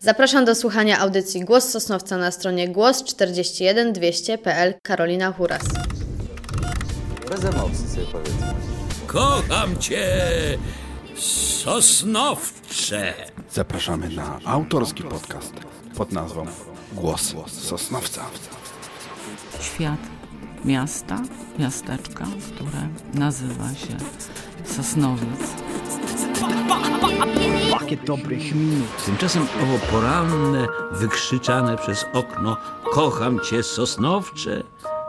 Zapraszam do słuchania audycji Głos Sosnowca na stronie głos41200.pl Karolina Huras. Bez emocji sobie powiedzmy. Kocham cię, Sosnowcze. Zapraszamy na autorski podcast pod nazwą Głos Sosnowca. świat miasta, miasteczka, które nazywa się Sosnowiec. Pakiet dobrych minut. Tymczasem owo poranne, wykrzyczane przez okno Kocham cię, Sosnowcze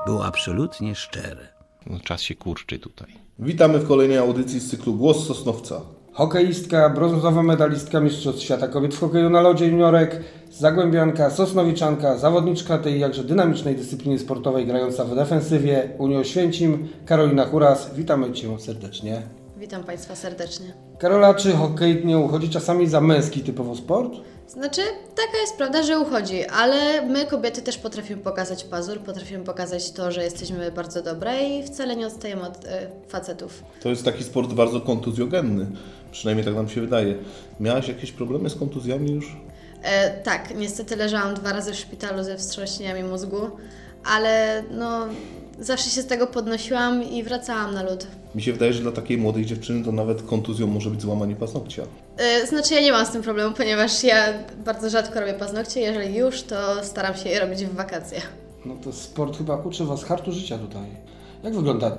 było absolutnie szczere. No, czas się kurczy tutaj. Witamy w kolejnej audycji z cyklu Głos Sosnowca. Hokejistka, brązowa medalistka Mistrzostw Świata Kobiet w hokeju na lodzie juniorek, zagłębianka, sosnowiczanka, zawodniczka tej jakże dynamicznej dyscypliny sportowej grająca w defensywie Unii Oświęcim, Karolina Huras. Witamy Cię serdecznie. Witam Państwa serdecznie. Karola, czy hokej nie uchodzi czasami za męski typowo sport? Znaczy, taka jest prawda, że uchodzi, ale my kobiety też potrafimy pokazać pazur, potrafimy pokazać to, że jesteśmy bardzo dobre i wcale nie odstajemy od e, facetów. To jest taki sport bardzo kontuzjogenny, przynajmniej tak nam się wydaje. Miałaś jakieś problemy z kontuzjami już? E, tak, niestety leżałam dwa razy w szpitalu ze wstrząśnieniami mózgu, ale no zawsze się z tego podnosiłam i wracałam na lód. Mi się wydaje, że dla takiej młodej dziewczyny to nawet kontuzją może być złamanie paznokcia. E, znaczy ja nie mam z tym problemu, ponieważ ja bardzo rzadko robię paznokcie, jeżeli już, to staram się je robić w wakacje. No to sport chyba uczy Was hartu życia tutaj. Jak wygląda e,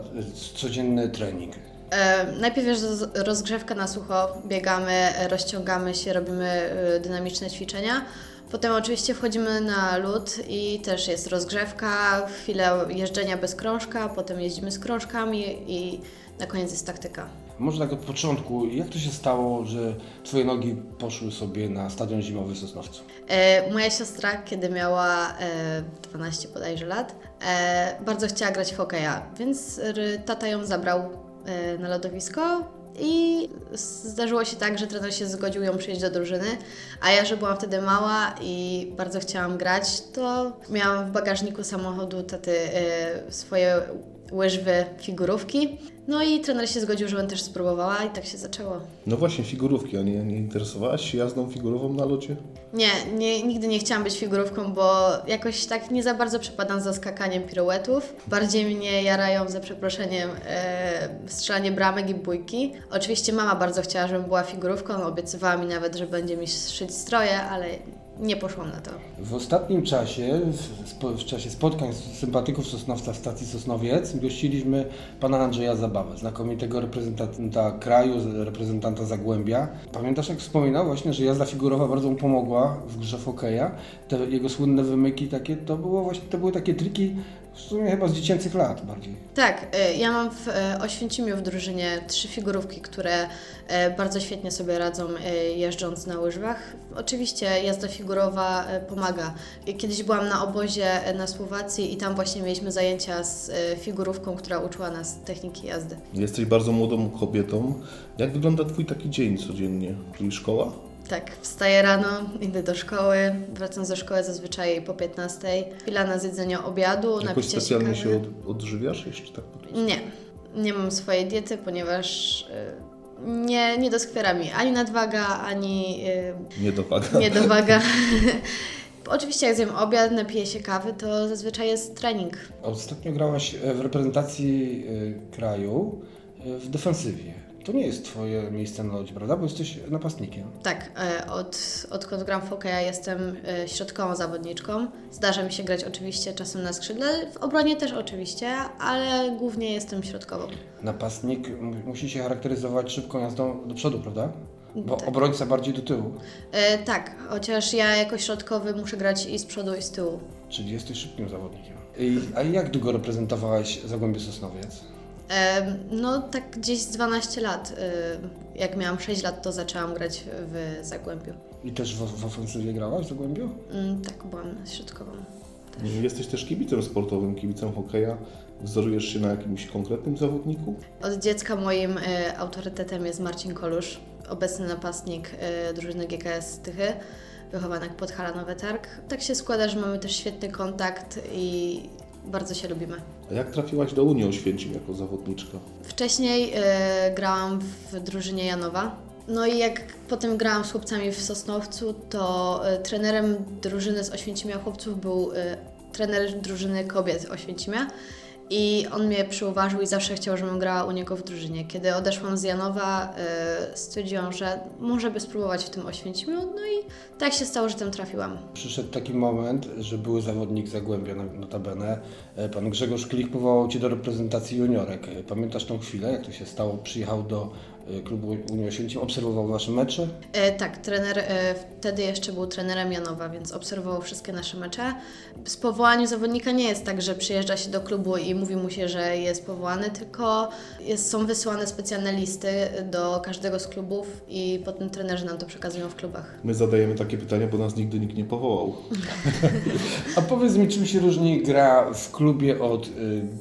codzienny trening? E, najpierw jest roz- rozgrzewka na sucho, biegamy, rozciągamy się, robimy dynamiczne ćwiczenia. Potem oczywiście wchodzimy na lód i też jest rozgrzewka, chwilę jeżdżenia bez krążka, potem jeździmy z krążkami i na koniec jest taktyka. Może tak od początku, jak to się stało, że Twoje nogi poszły sobie na stadion zimowy w Sosnowcu? E, moja siostra, kiedy miała e, 12 bodajże lat, e, bardzo chciała grać w hokeja, więc tata ją zabrał e, na lodowisko i zdarzyło się tak, że trener się zgodził ją przyjąć do drużyny, a ja, że byłam wtedy mała i bardzo chciałam grać, to miałam w bagażniku samochodu taty e, swoje łyżwy, figurówki. No i trener się zgodził, żebym też spróbowała i tak się zaczęło. No właśnie, figurówki, a nie, nie interesowałaś się jazdą figurową na locie? Nie, nie, nigdy nie chciałam być figurówką, bo jakoś tak nie za bardzo przepadam za skakaniem piruetów. Bardziej mnie jarają, za przeproszeniem, e, strzelanie bramek i bójki. Oczywiście mama bardzo chciała, żebym była figurówką, obiecywała mi nawet, że będzie mi szyć stroje, ale nie poszłam na to. W ostatnim czasie, w, czasie spotkań sympatyków Sosnowca w stacji Sosnowiec, gościliśmy pana Andrzeja Zabawę, znakomitego reprezentanta kraju, reprezentanta Zagłębia. Pamiętasz, jak wspominał właśnie, że jazda figurowa bardzo mu pomogła w grze w hokeja? Te jego słynne wymyki takie, to było właśnie, to były takie triki w sumie chyba z dziecięcych lat bardziej. Tak, e, ja mam w e, Oświęcimiu w drużynie trzy figurówki, które e, bardzo świetnie sobie radzą jeżdżąc na łyżwach. Oczywiście jazda figurowa pomaga. Kiedyś byłam na obozie na Słowacji i tam właśnie mieliśmy zajęcia z figurówką, która uczyła nas techniki jazdy. Jesteś bardzo młodą kobietą. Jak wygląda Twój taki dzień codziennie? Czyli szkoła? Tak, wstaję rano, idę do szkoły, wracam ze szkoły zazwyczaj po 15. Chwila na zjedzenie obiadu, Jakoś napicie się specjalnie kawy. się od, odżywiasz jeszcze tak po prostu? Nie, nie mam swojej diety, ponieważ y, nie, nie doskwiera mi ani nadwaga, ani Nie dowaga. y, niedowaga. Oczywiście jak zjem obiad, napiję się kawy, to zazwyczaj jest trening. Ostatnio grałaś w reprezentacji e, kraju e, w defensywie. To nie jest Twoje miejsce na lodzie, prawda? Bo jesteś napastnikiem. Tak, e, od, odkąd gram w hokeja jestem e, środkową zawodniczką. Zdarza mi się grać oczywiście czasem na skrzydle, w obronie też oczywiście, ale głównie jestem środkową. Napastnik mu- musi się charakteryzować szybką jazdą do przodu, prawda? Bo Tak. obrońca bardziej do tyłu. E, tak, chociaż ja jako środkowy muszę grać i z przodu i z tyłu. Czyli jesteś szybkim zawodnikiem. I, a jak długo reprezentowałaś Zagłębie Sosnowiec? No tak gdzieś z 12 lat. E, Jak miałam 6 lat, to zaczęłam grać w Zagłębiu. I też w, w ofensywie grałaś w Zagłębiu? Mm, Tak, byłam środkową. Jesteś też kibicem sportowym, kibicem hokeja. Wzorujesz się na jakimś konkretnym zawodniku? Od dziecka moim e, autorytetem jest Marcin Kolusz, obecny napastnik e, drużyny GKS Tychy, wychowanek Podhala Nowy Targ. Tak się składa, że mamy też świetny kontakt i bardzo się lubimy. A jak trafiłaś do Unii Oświęcim jako zawodniczka? Wcześniej e, grałam w drużynie Janowa. No i jak potem grałam z chłopcami w Sosnowcu, to y, trenerem drużyny z Oświęcimia chłopców był y, trener drużyny kobiet Oświęcimia. I on mnie przyuważył i zawsze chciał, żebym grała u niego w drużynie. Kiedy odeszłam z Janowa, y, stwierdziłam, że może by spróbować w tym Oświęcimiu. No i tak się stało, że tam trafiłam. Przyszedł taki moment, że były zawodnik Zagłębia no- notabene. E, Pan Grzegorz Klich powołał Cię do reprezentacji juniorek. E, Pamiętasz tą chwilę, jak to się stało? Przyjechał do klubu Unii Oświęcim, obserwował Wasze mecze? E, tak, trener e, wtedy jeszcze był trenerem Janowa, więc obserwował wszystkie nasze mecze. Z powołaniu zawodnika nie jest tak, że przyjeżdża się do klubu i mówi mu się, że jest powołany, tylko jest, są wysyłane specjalne listy do każdego z klubów i potem trenerzy nam to przekazują w klubach. My zadajemy takie pytania, bo nas nigdy nikt nie powołał. A powiedz mi, czym się różni gra w klubie od y,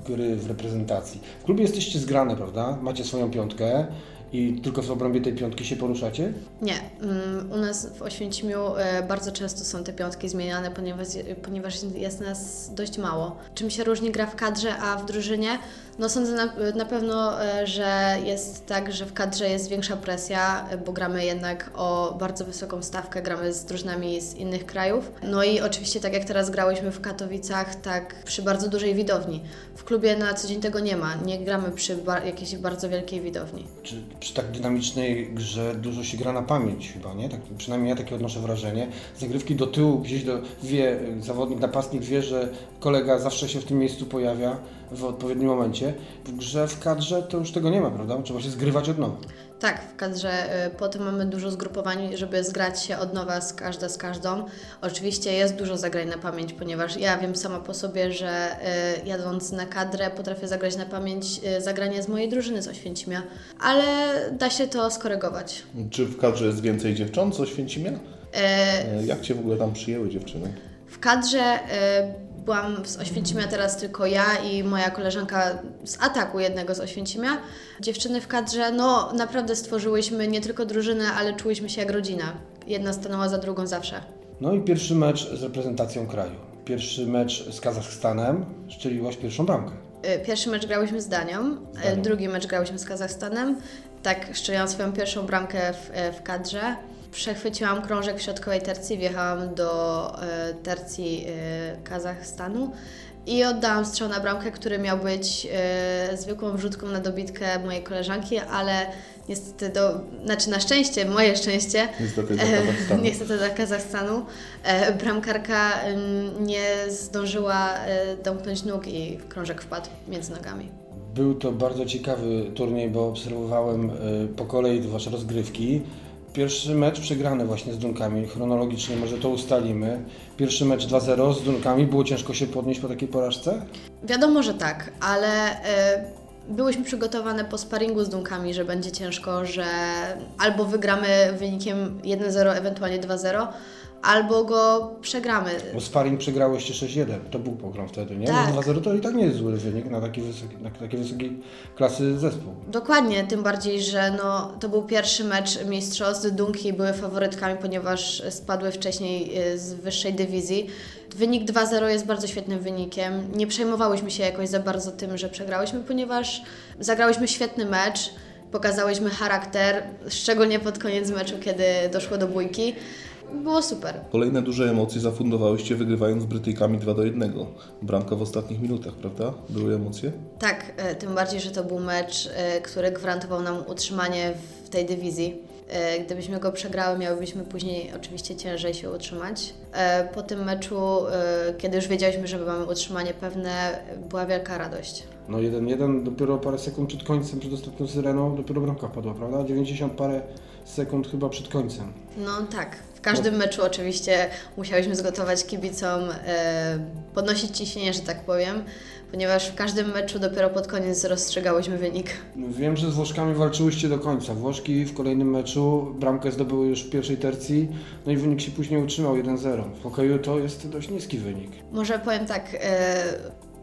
gry w reprezentacji? W klubie jesteście zgrane, prawda? Macie swoją piątkę i tylko w obrębie tej piątki się poruszacie? Nie, mm, u nas w Oświęcimiu e, bardzo często są te piątki zmieniane, ponieważ, ponieważ jest nas dość mało. Czym się różni gra w kadrze, a w drużynie? No sądzę na, na pewno, e, że jest tak, że w kadrze jest większa presja, e, bo gramy jednak o bardzo wysoką stawkę, gramy z drużynami z innych krajów. No i oczywiście tak jak teraz grałyśmy w Katowicach, tak przy bardzo dużej widowni. W klubie na co dzień tego nie ma, nie gramy przy ba- jakiejś bardzo wielkiej widowni. Czy przy tak dynamicznej grze dużo się gra na pamięć chyba, nie? Tak, przynajmniej ja takie odnoszę wrażenie. Zagrywki do tyłu, gdzieś do, wie, zawodnik, napastnik wie, że kolega zawsze się w tym miejscu pojawia w odpowiednim momencie. W grze, w kadrze to już tego nie ma, prawda? Trzeba się zgrywać od nowa. Tak, w kadrze y, potem mamy dużo zgrupowań, żeby zgrać się od nowa z każda z każdą. Oczywiście jest dużo zagrań na pamięć, ponieważ ja wiem sama po sobie, że y, jadąc na kadrę potrafię zagrać na pamięć y, zagranie z mojej drużyny z Oświęcimia, ale da się to skorygować. Czy w kadrze jest więcej dziewcząt z Oświęcimia? E, E, Jak Cię w ogóle tam przyjęły dziewczyny? W kadrze byłam z Oświęcimia teraz tylko ja i moja koleżanka z ataku jednego z Oświęcimia. Dziewczyny w kadrze, no naprawdę stworzyłyśmy nie tylko drużynę, ale czułyśmy się jak rodzina. Jedna stanęła za drugą zawsze. No i pierwszy mecz z reprezentacją kraju. Pierwszy mecz z Kazachstanem, strzeliłaś pierwszą bramkę. Y, Pierwszy mecz grałyśmy z Danią, y, Danią. drugi mecz grałyśmy z Kazachstanem. Tak, szczeliłam swoją pierwszą bramkę w, y, w kadrze. Przechwyciłam krążek w środkowej tercji, wjechałam do y, tercji y, Kazachstanu i oddałam strzał na bramkę, który miał być y, zwykłą wrzutką na dobitkę mojej koleżanki, ale niestety, do, znaczy na szczęście, moje szczęście, Niestety dla e, Kazachstanu. niestety dla Kazachstanu, e, bramkarka nie zdążyła e, domknąć nóg i krążek wpadł między nogami. Był to bardzo ciekawy turniej, bo obserwowałem y, po kolei Wasze rozgrywki. Pierwszy mecz przegrany właśnie z Dunkami, chronologicznie może to ustalimy. Pierwszy mecz 2-0 z Dunkami, było ciężko się podnieść po takiej porażce? Wiadomo, że tak, ale e, byłyśmy przygotowane po sparingu z Dunkami, że będzie ciężko, że albo wygramy wynikiem 1-0, ewentualnie 2-0, albo go przegramy. Bo sparring przegrałyście 6-1, to był program wtedy, nie? Tak. No 2-0 to i tak nie jest zły wynik na taki wysoki, na taki wysokiej klasy zespół. Dokładnie, tym bardziej, że no, to był pierwszy mecz mistrzostw. Dunki były faworytkami, ponieważ spadły wcześniej y, z wyższej dywizji. Wynik 2-0 jest bardzo świetnym wynikiem. Nie przejmowałyśmy się jakoś za bardzo tym, że przegrałyśmy, ponieważ zagrałyśmy świetny mecz, pokazałyśmy charakter, szczególnie pod koniec meczu, kiedy doszło do bójki. Było super. Kolejne duże emocje zafundowałyście wygrywając z Brytyjkami 2 do 1. Bramka w ostatnich minutach, prawda? Były emocje? Tak, e, tym bardziej, że to był mecz, e, który gwarantował nam utrzymanie w tej dywizji. E, Gdybyśmy go przegrały, miałybyśmy później oczywiście ciężej się utrzymać. Po tym meczu, kiedy już wiedzieliśmy, że mamy utrzymanie pewne, była wielka radość. No 1-1 dopiero parę sekund przed końcem, przed ostatnią syreną, dopiero bramka padła, prawda? 90 parę sekund chyba przed końcem. No tak, w każdym meczu oczywiście musiałyśmy zgotować kibicom, e, podnosić ciśnienie, że tak powiem, ponieważ w każdym meczu dopiero pod koniec rozstrzygałyśmy wynik. Wiem, że z Włoszkami walczyłyście do końca. Włoszki w kolejnym meczu bramkę zdobyły już w pierwszej tercji, no i wynik się później utrzymał 1-0. W hokeju to jest dość niski wynik. Może powiem tak, e,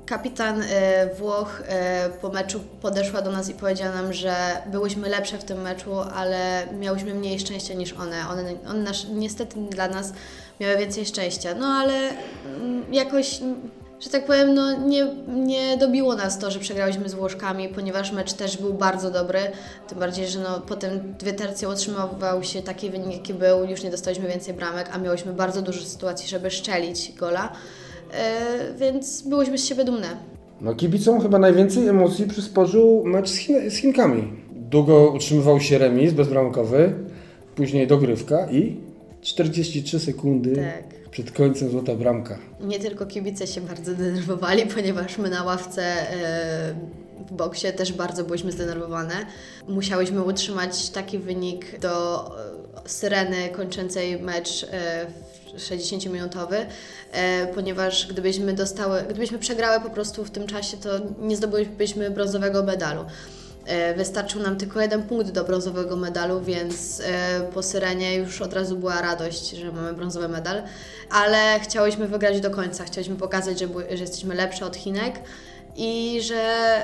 kapitan e, Włoch e, po meczu podeszła do nas i powiedziała nam, że byłyśmy lepsze w tym meczu, ale miałyśmy mniej szczęścia niż one. One, one nasz, niestety dla nas miały więcej szczęścia. No ale mm, jakoś mm, że tak powiem, no nie, nie dobiło nas to, że przegrałyśmy z Włoszkami, ponieważ mecz też był bardzo dobry. Tym bardziej, że no, potem dwie tercje utrzymywał się taki wynik, jaki był, już nie dostaliśmy więcej bramek, a miałyśmy bardzo dużo sytuacji, żeby szczelić gola. E, więc byłyśmy z siebie dumne. No kibicom chyba najwięcej emocji przysporzył mecz z, Chin z Chinkami. Długo utrzymywał się remis bezbramkowy, później dogrywka i 43 sekundy Tak. przed końcem złota bramka. Nie tylko kibice się bardzo denerwowali, ponieważ my na ławce e, w boksie też bardzo byliśmy zdenerwowane. Musiałyśmy utrzymać taki wynik do e, syreny kończącej mecz w 60-minutowy, e, ponieważ gdybyśmy dostały, gdybyśmy przegrały po prostu w tym czasie, to nie zdobylibyśmy brązowego medalu. E, Wystarczył nam tylko jeden punkt do brązowego medalu, więc e, po syrenie już od razu była radość, że mamy brązowy medal, ale chciałyśmy wygrać do końca. Chciałyśmy pokazać, że, że jesteśmy lepsze od Chinek i że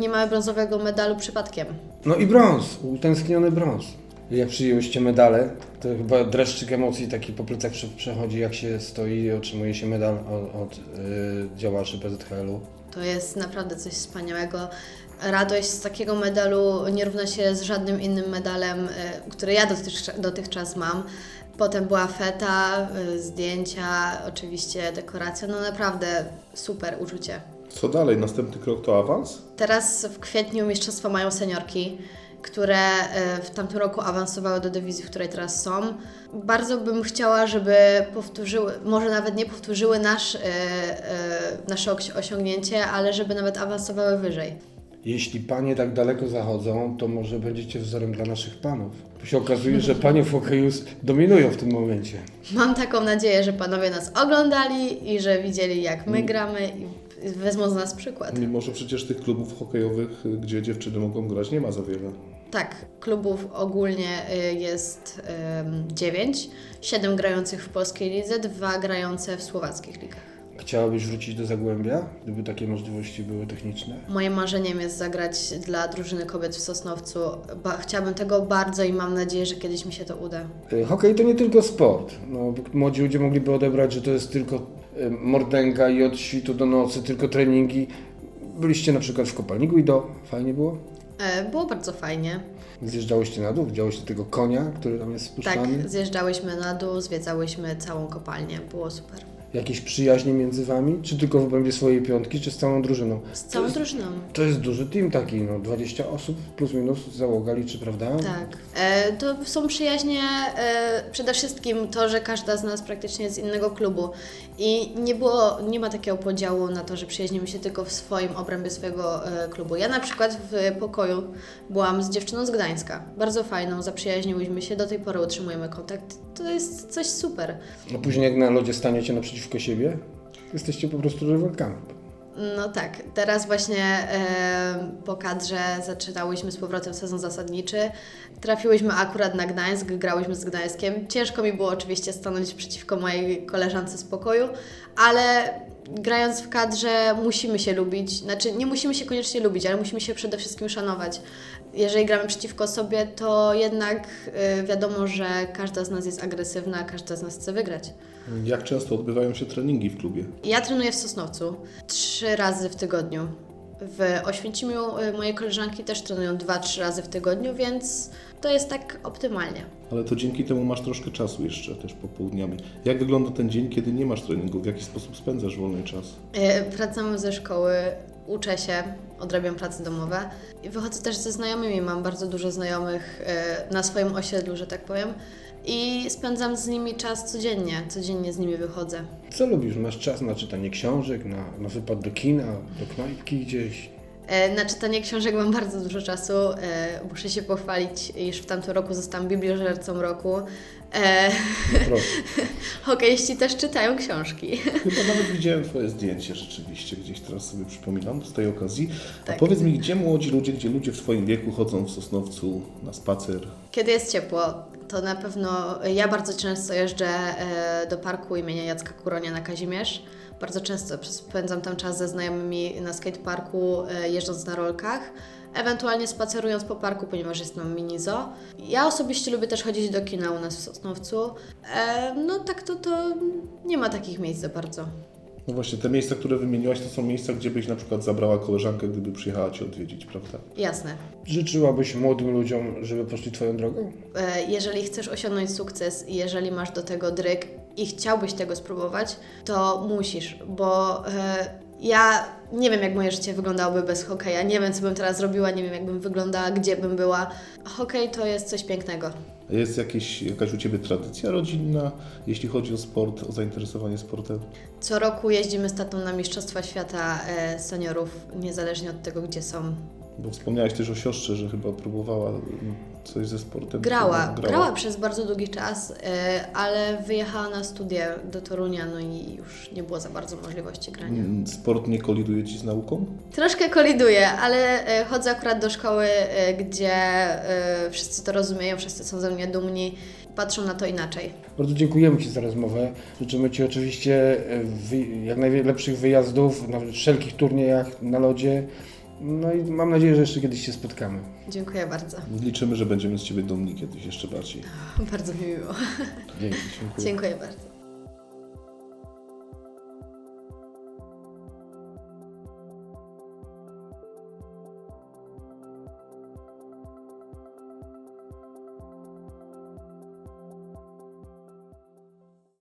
nie mamy brązowego medalu przypadkiem. No i brąz, utęskniony brąz. Jak przyjęłyście medale, to chyba dreszczyk emocji taki po plecach prze- przechodzi, jak się stoi i otrzymuje się medal od, od y, działaczy PZHL-u. To jest naprawdę coś wspaniałego. Radość z takiego medalu nie równa się z żadnym innym medalem, e, który ja dotychczas, dotychczas mam. Potem była feta, e, zdjęcia, oczywiście dekoracja. No naprawdę super uczucie. Co dalej? Następny krok to awans? Teraz w kwietniu mistrzostwa mają seniorki, które e, w tamtym roku awansowały do dywizji, w której teraz są. Bardzo bym chciała, żeby powtórzyły, może nawet nie powtórzyły nasz, e, e, nasze osi- osiągnięcie, ale żeby nawet awansowały wyżej. Jeśli panie tak daleko zachodzą, to może będziecie wzorem dla naszych panów. Bo się okazuje, że panie w hokeju dominują w tym momencie. Mam taką nadzieję, że panowie nas oglądali i że widzieli, jak my gramy i wezmą z nas przykład. Mimo, że przecież tych klubów hokejowych, gdzie dziewczyny mogą grać, nie ma za wiele. Tak, klubów ogólnie y, jest dziewięć, siedem grających w polskiej lidze, dwa grające w słowackich ligach. Chciałabyś wrócić do Zagłębia, gdyby takie możliwości były techniczne? Moim marzeniem jest zagrać dla drużyny kobiet w Sosnowcu. Ba- chciałabym tego bardzo i mam nadzieję, że kiedyś mi się to uda. Y, Hokej to nie tylko sport. No, młodzi ludzie mogliby odebrać, że to jest tylko y, mordęga i od świtu do nocy, tylko treningi. Byliście na przykład w kopalni Guido, fajnie było? E, Było bardzo fajnie. Zjeżdżałyście na dół, widziałyście tego konia, który tam jest spuszczany. Tak, zjeżdżałyśmy na dół, zwiedzałyśmy całą kopalnię. Było super. Jakieś przyjaźnie między wami? Czy tylko w obrębie swojej piątki, czy z całą drużyną? Z całą drużyną. To jest duży team taki, no 20 osób plus minus załoga liczy, prawda? Tak. E, to są przyjaźnie e, przede wszystkim to, że każda z nas praktycznie jest z innego klubu i nie było, nie ma takiego podziału na to, że przyjaźnimy się tylko w swoim obrębie swojego e, klubu. Ja na przykład w pokoju byłam z dziewczyną z Gdańska. Bardzo fajną, zaprzyjaźniłyśmy się, do tej pory utrzymujemy kontakt. To jest coś super. A później jak na lodzie staniecie naprzeciwko siebie, jesteście po prostu rywalkami. No tak, teraz właśnie e, po kadrze zaczynałyśmy z powrotem sezon zasadniczy. Trafiłyśmy akurat na Gdańsk, grałyśmy z Gdańskiem. Ciężko mi było oczywiście stanąć przeciwko mojej koleżance z pokoju, ale grając w kadrze musimy się lubić. Znaczy nie musimy się koniecznie lubić, ale musimy się przede wszystkim szanować. Jeżeli gramy przeciwko sobie, to jednak e, wiadomo, że każda z nas jest agresywna, każda z nas chce wygrać. Jak często odbywają się treningi w klubie? Ja trenuję w Sosnowcu trzy razy w tygodniu. W Oświęcimiu y, moje koleżanki też trenują dwa, trzy razy w tygodniu, więc to jest tak optymalnie. Ale to dzięki temu masz troszkę czasu jeszcze też popołudniami. Jak wygląda ten dzień, kiedy nie masz treningu? W jaki sposób spędzasz wolny czas? Y, Wracam ze szkoły, uczę się, odrabiam prace domowe i wychodzę też ze znajomymi. Mam bardzo dużo znajomych y, na swoim osiedlu, że tak powiem. I spędzam z nimi czas codziennie, codziennie z nimi wychodzę. Co lubisz? Masz czas na czytanie książek, na, na wypad do kina, do knajpki gdzieś? E, Na czytanie książek mam bardzo dużo czasu. E, Muszę się pochwalić, iż w tamtym roku zostałam bibliożercą roku. E, No proszę. Hokeiści też czytają książki. Chyba nawet widziałem Twoje zdjęcie rzeczywiście, gdzieś teraz sobie przypominam z tej okazji. A Tak. powiedz mi, gdzie młodzi ludzie, gdzie ludzie w Twoim wieku chodzą w Sosnowcu na spacer? Kiedy jest ciepło, to na pewno ja bardzo często jeżdżę e, do parku imienia Jacka Kuronia na Kazimierz. Bardzo często spędzam tam czas ze znajomymi na skateparku, e, jeżdżąc na rolkach. Ewentualnie spacerując po parku, ponieważ jest tam mini zoo. Ja osobiście lubię też chodzić do kina u nas w Sosnowcu. E, no tak to, to nie ma takich miejsc za bardzo. No właśnie, te miejsca, które wymieniłaś, to są miejsca, gdzie byś na przykład zabrała koleżankę, gdyby przyjechała Cię odwiedzić, prawda? Jasne. Życzyłabyś młodym ludziom, żeby poszli Twoją drogą? E, Jeżeli chcesz osiągnąć sukces i jeżeli masz do tego dryg i chciałbyś tego spróbować, to musisz, bo e, ja nie wiem, jak moje życie wyglądałoby bez hokeja. Nie wiem, co bym teraz robiła, nie wiem, jak bym wyglądała, gdzie bym była. Hokej to jest coś pięknego. Jest jakieś, jakaś u Ciebie tradycja rodzinna, jeśli chodzi o sport, o zainteresowanie sportem? Co roku jeździmy z tatą na Mistrzostwa Świata e, seniorów, niezależnie od tego, gdzie są. Bo wspomniałaś też o siostrze, że chyba próbowała mm, coś ze sportem. Grała, grała przez bardzo długi czas, e, ale wyjechała na studia do Torunia, no i już nie było za bardzo możliwości grania. Mm, Sport nie koliduje Ci z nauką? Troszkę koliduje, ale e, chodzę akurat do szkoły, e, gdzie wszyscy to rozumieją, wszyscy są ze mnie dumni, patrzą na to inaczej. Bardzo dziękujemy Ci za rozmowę. Życzymy Ci oczywiście jak najlepszych wyjazdów na wszelkich turniejach na lodzie. No i mam nadzieję, że jeszcze kiedyś się spotkamy. Dziękuję bardzo. Liczymy, że będziemy z Ciebie dumni kiedyś jeszcze bardziej. Bardzo mi miło. Dzięki. Dziękuję. Dziękuję bardzo.